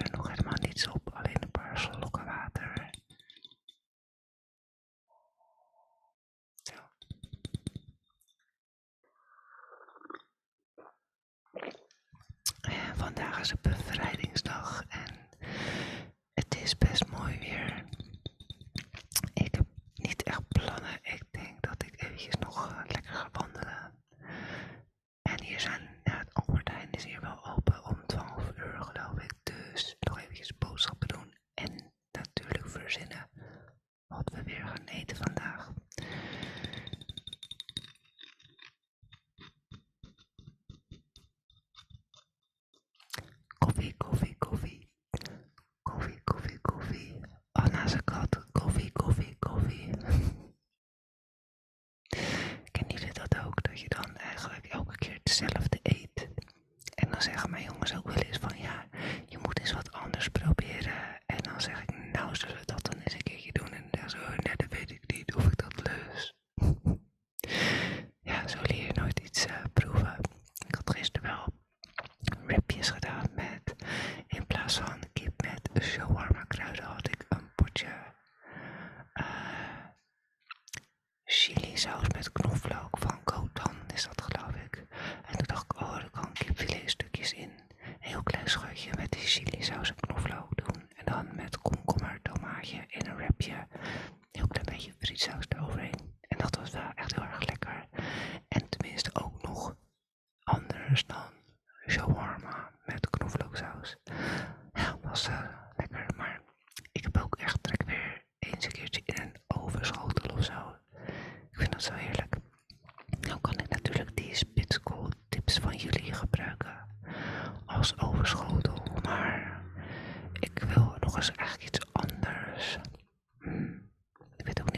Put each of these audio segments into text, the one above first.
enojar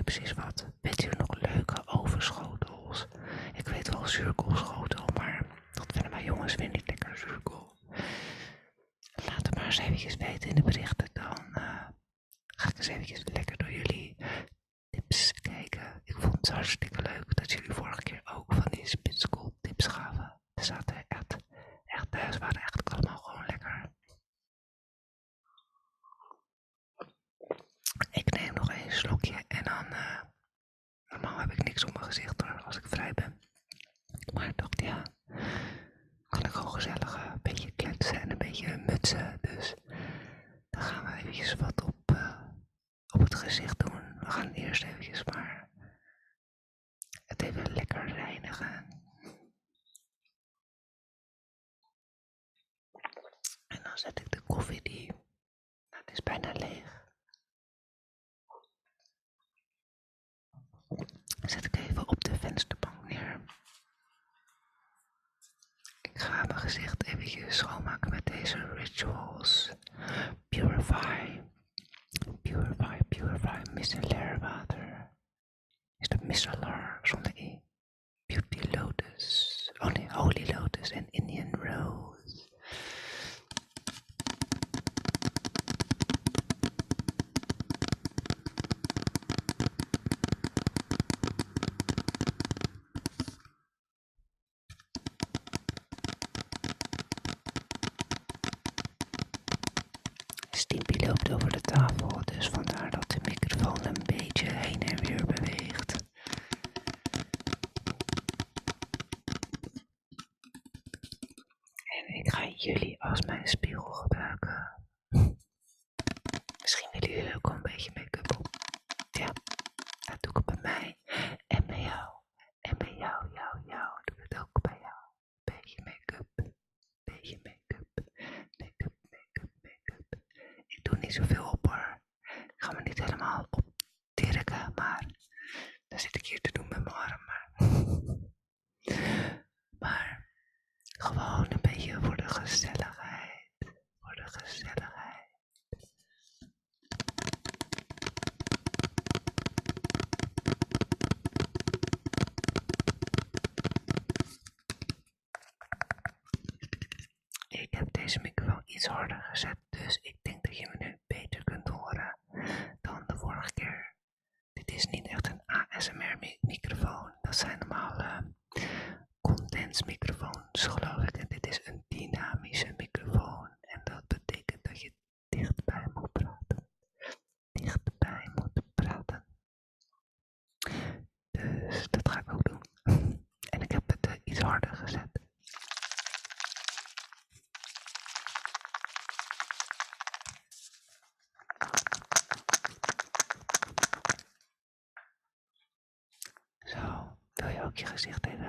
precies wat. Weet u nog leuke overschotels? Ik weet wel cirkelschotel, maar dat vinden wij jongens weer niet lekker cirkel. Laat het maar eens eventjes weten in de berichten. Dan eh, ga ik eens eventjes lekker door jullie tips kijken. Ik vond het hartstikke leuk dat jullie vorige keer ook van die spitskool tips gaven. Ze zaten echt, echt eh, thuis, waren echt allemaal gewoon lekker. Ik neem nog een slokje eh, normaal heb ik niks op mijn gezicht hoor, als ik vrij ben. Maar ik dacht, ja, kan ik gewoon gezellig eh, een beetje kletsen en een beetje mutsen. Dus dan gaan we eventjes wat op, eh, op het gezicht doen. We gaan eerst eventjes maar het even lekker reinigen. En dan zet ik de koffie die, nou, is bijna leeg. Zet ik even op de over de tafel, dus vandaar dat de microfoon een beetje heen en weer beweegt. En ik ga jullie als mijn spiegel gebruiken. Niet zoveel op hoor. Ik ga me niet helemaal optirken, maar dan zit ik hier te doen met mijn armen. Maar gewoon een beetje voor de gezelligheid. Voor de gezelligheid. Ik heb deze microfoon iets harder gezet, dus ik denk dat je me nu beter kunt horen dan de vorige keer. Dit is niet echt een ASMR-microfoon, dat zijn normaal uh, condensmicrofoons, geloof ik. En dit is een dynamische microfoon, en dat betekent dat je dichtbij moet praten. Dichtbij moet praten. Dus dat ga ik ook doen. En ik heb het uh, iets harder gezet. Zo, wil je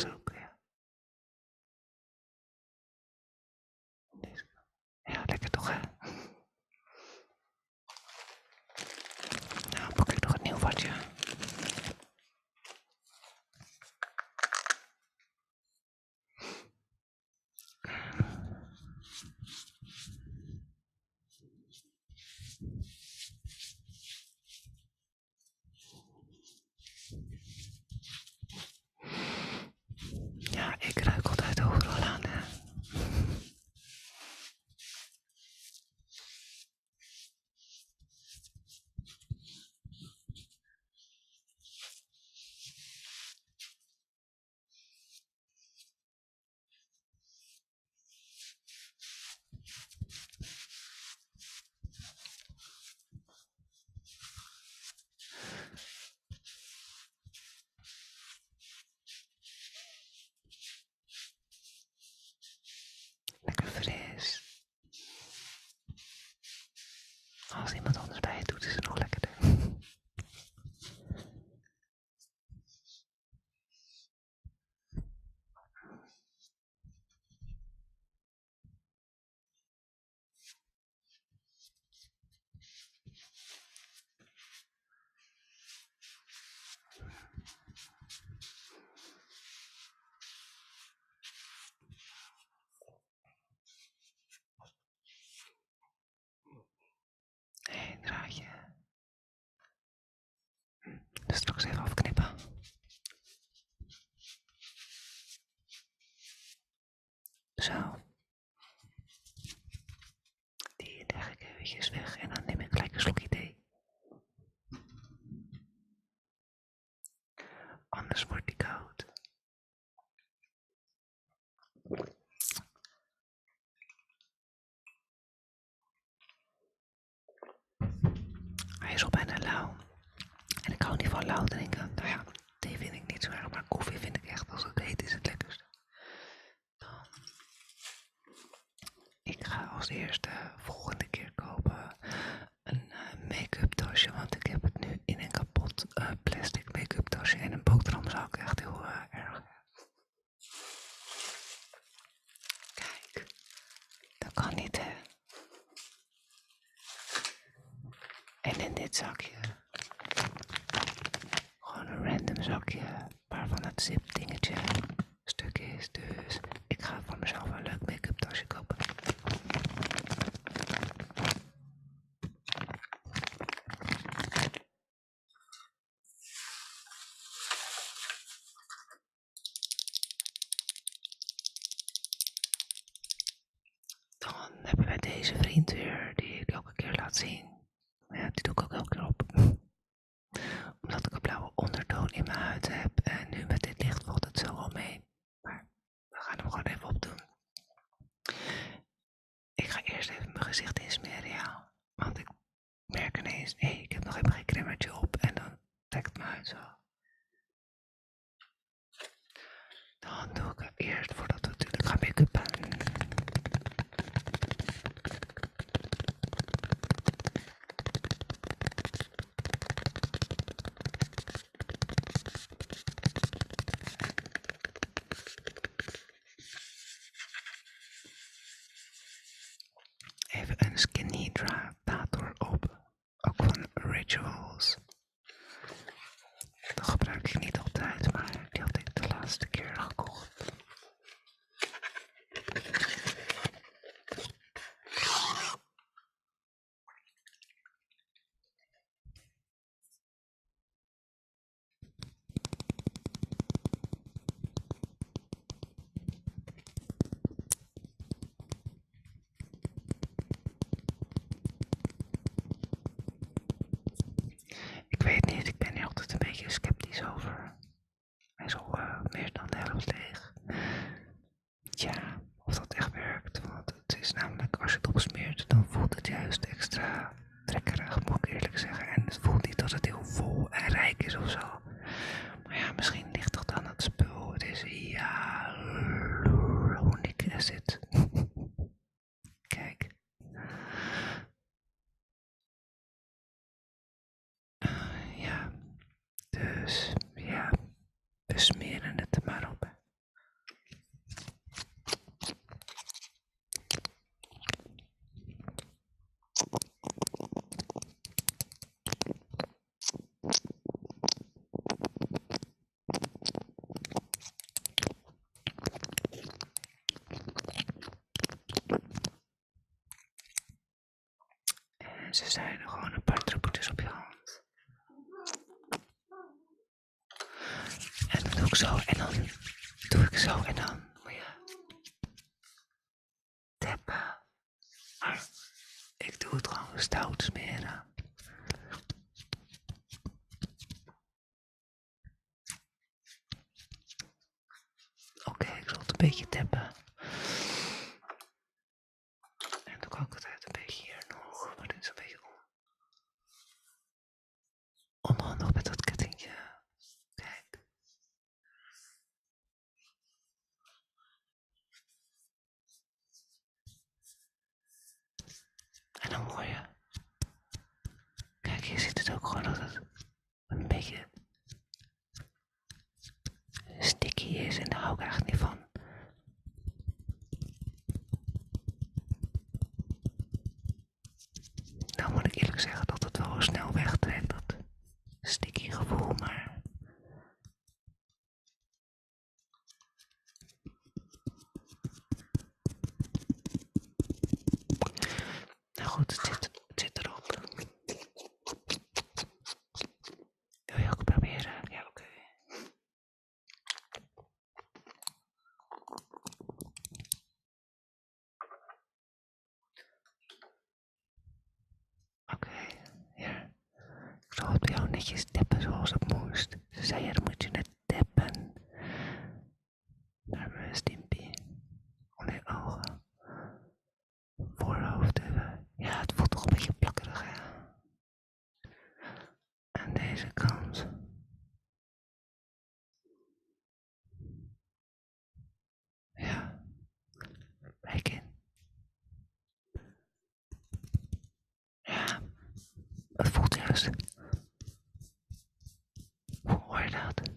Awesome. Dus straks even afknippen. Zo. Die leg ik eventjes weg en dan neem ik gelijk een slokje thee. Anders wordt die koud. Hij is al bijna lauw. Ik hou niet van lauw drinken. Nou ja, thee vind ik niet zo erg, maar koffie vind ik echt als het heet is het lekkerste. Dan. Ik ga als eerste volgende keer kopen een eh, make-up tasje, want ik heb het nu in een kapot eh, plastic make-up tasje en een boterhamzak. Echt heel eh, erg. Kijk, dat kan niet hè. En in dit zakje. Gewoon een random zakje. Waarvan het zip dingetje stuk is. Dus ik ga voor mezelf een leuk make-up tasje kopen. water Ze zijn gewoon een paar druppeltjes op je hand. En dat doe ik zo en dan doe ik zo en dan zeggen dat het wel snel wegtrekt. hoor je dat?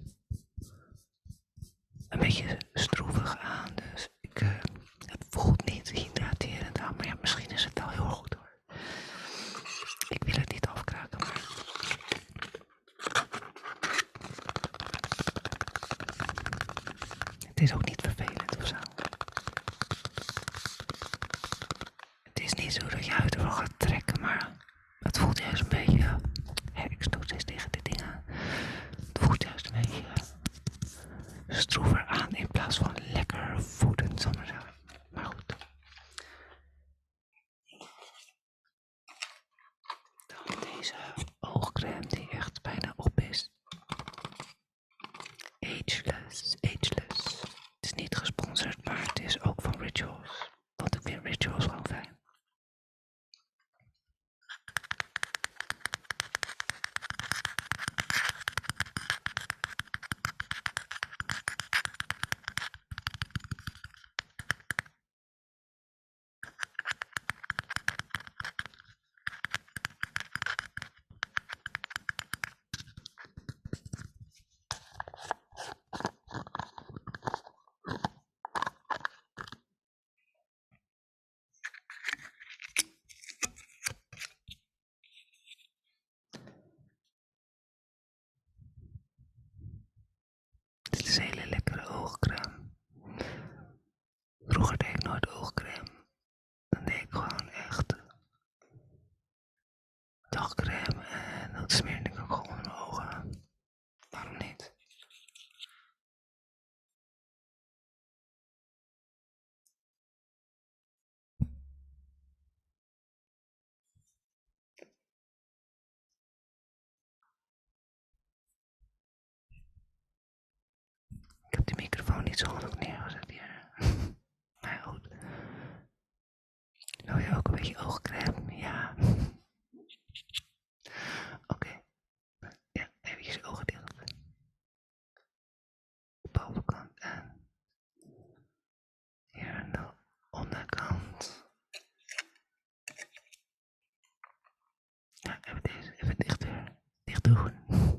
Een beetje stroevig aan, dus ik, uh, het voelt niet hydraterend aan, maar ja, misschien is het wel heel goed hoor. Ik wil het niet afkraken. Het is ook niet Ik heb de microfoon niet zo handig neergezet hier. maar goed. Wil je ook een beetje oogcrème? Ja. Oké. Ja, even je ogen dicht. De bovenkant en hier aan de onderkant. Ja, even deze, even dichter, dicht doen.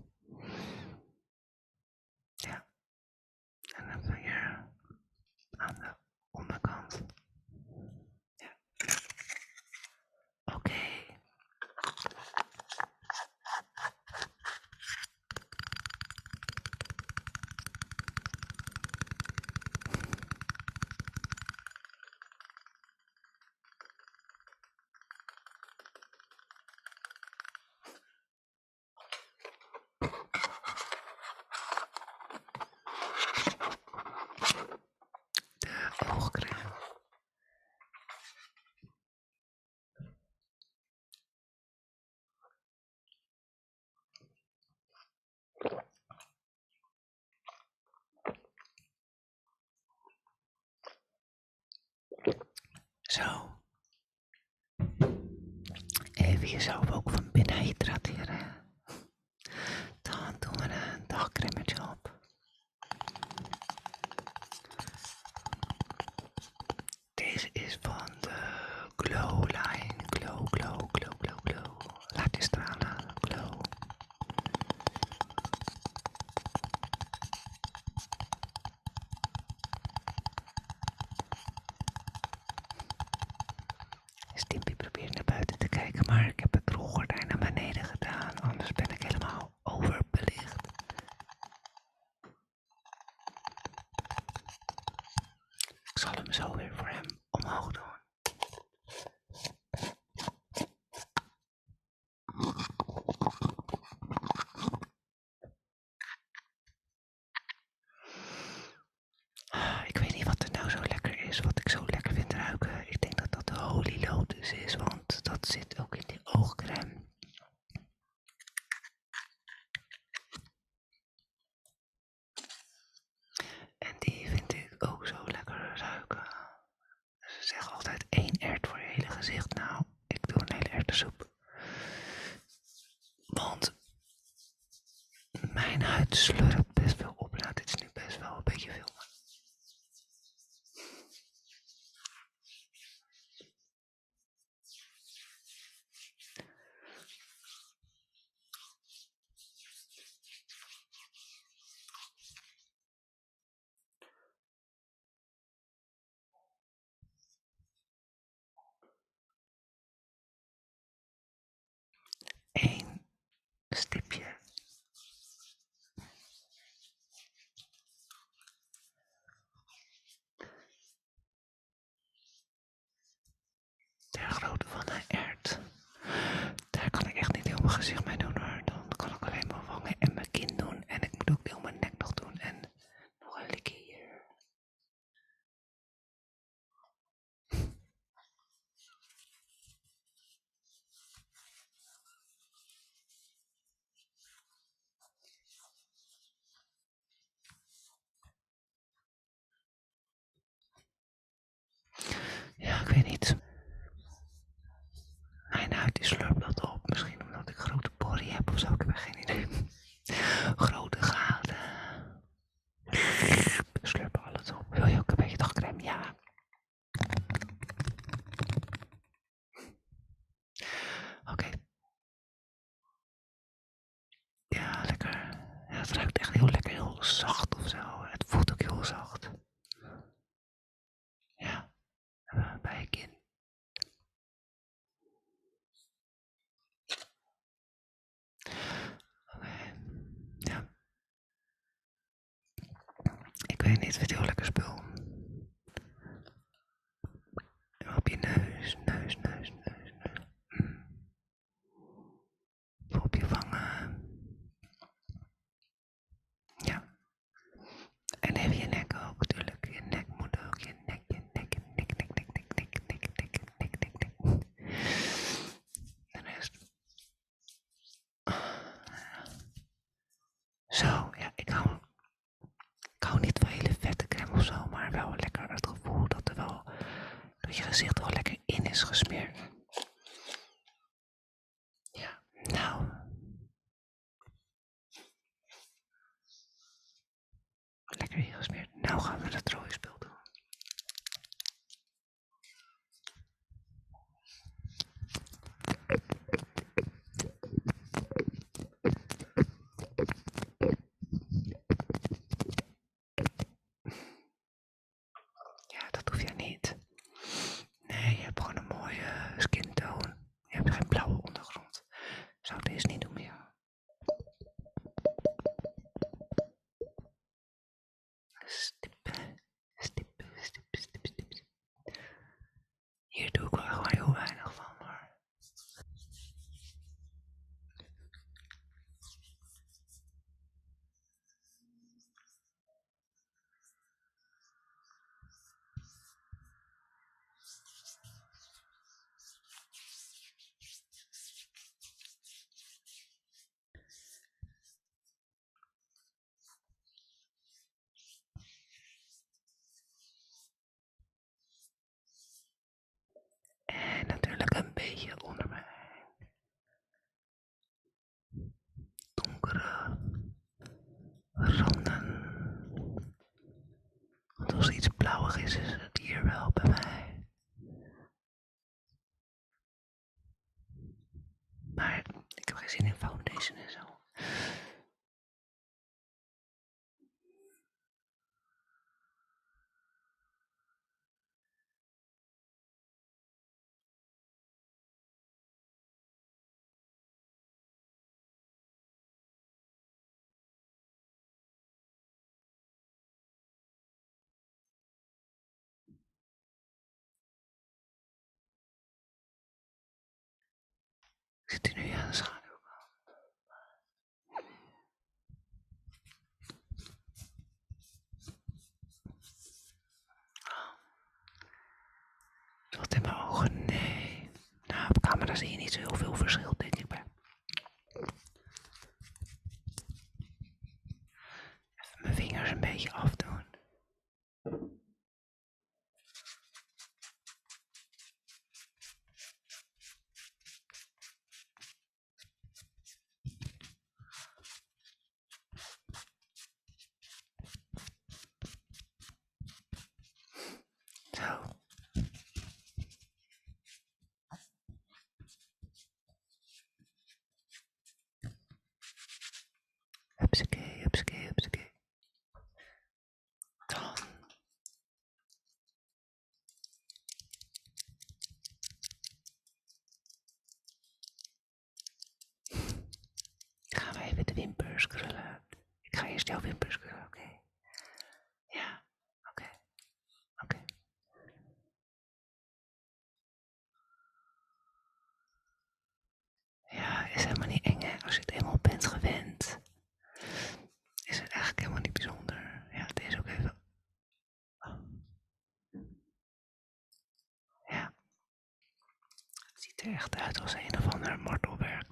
Zo. Even jezelf ook van binnen hydrateren. solely for him. mijn huid slurpt. finito dit video lekker spul. is gesmeerd. using foundation is on. heel veel Ik ga eerst jouw wimpers krullen, oké? Ja, oké. Oké. Ja, is helemaal niet eng hè? Als je het eenmaal bent gewend, is het eigenlijk helemaal niet bijzonder. Ja, deze ook even. Ja. Het ziet er echt uit als een of ander martelwerk.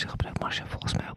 Je op. Maar ik mag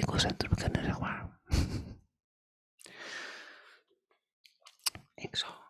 winkelcentrum kunnen, zeg maar. Ik zal.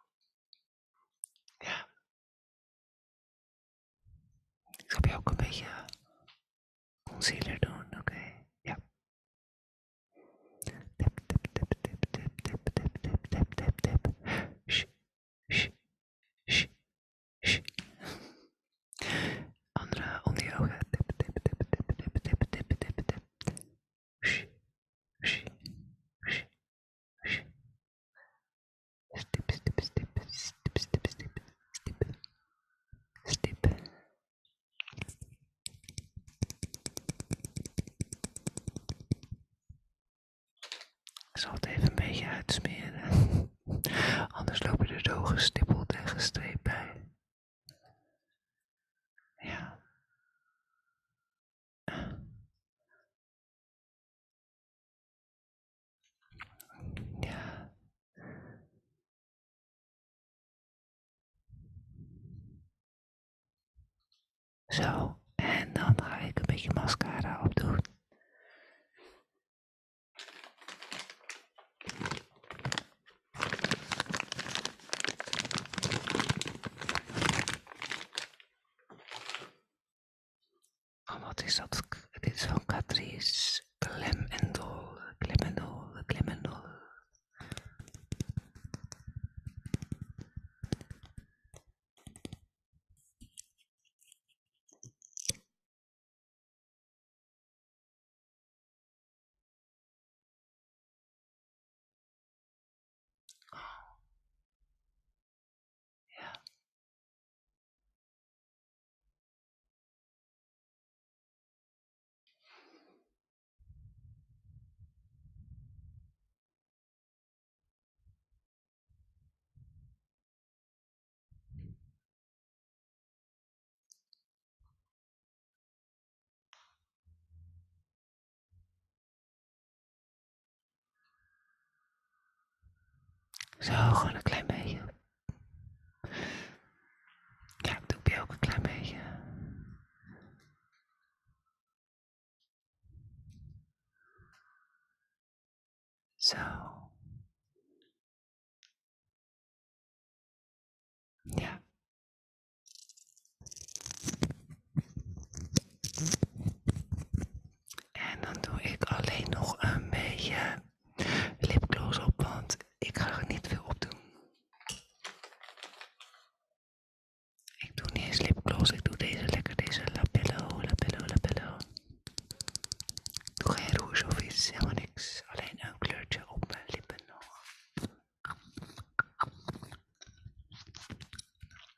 Zal het even een beetje uitsmeren. Anders lopen er zo gestippeld en gestreept bij. Ja. Ja. Zo, en dan ga ik een beetje mascara opdoen. Oh, wat is dat? Dit is van Catrice. Klem en dol, klem en dol, klem en dol. Ja. Zo, gewoon een klein beetje. Ja, doe ik bij ook een klein beetje. Zo. Ja. En dan doe ik alleen nog een beetje ik ga er niet veel op doen. Ik doe niet eens lipgloss, ik doe deze lekker, deze Lapello, Lapello, Lapello. Ik doe geen rouge of iets, helemaal niks. Alleen een kleurtje op mijn lippen nog.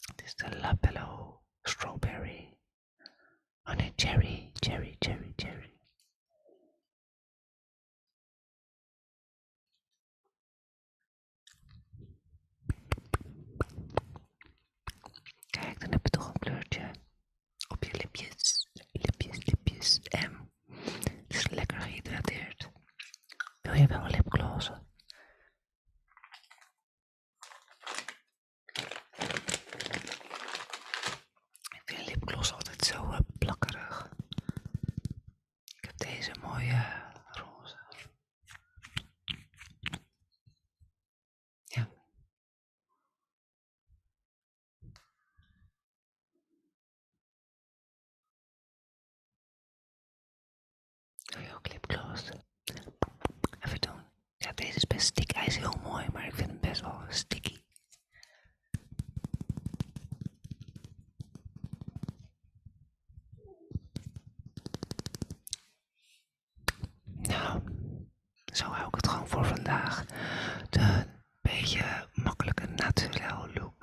Het is de Lapello Strawberry. Oh nee, Cherry, Cherry, Cherry, Cherry. Kijk, dan heb je toch een kleurtje op je lipjes. Lipjes, lipjes. En het is lekker gehydrateerd. Wil je wel een lipglossen? Ik vind lipgloss altijd zo eh, plakkerig. Ik heb deze mooie roze. Ja. Doe je ook lipgloss? Even doen. Ja, deze is best sticky. Hij is heel mooi, maar ik vind hem best wel sticky. Nou, zo hou ik het gewoon voor vandaag. De beetje makkelijke naturel look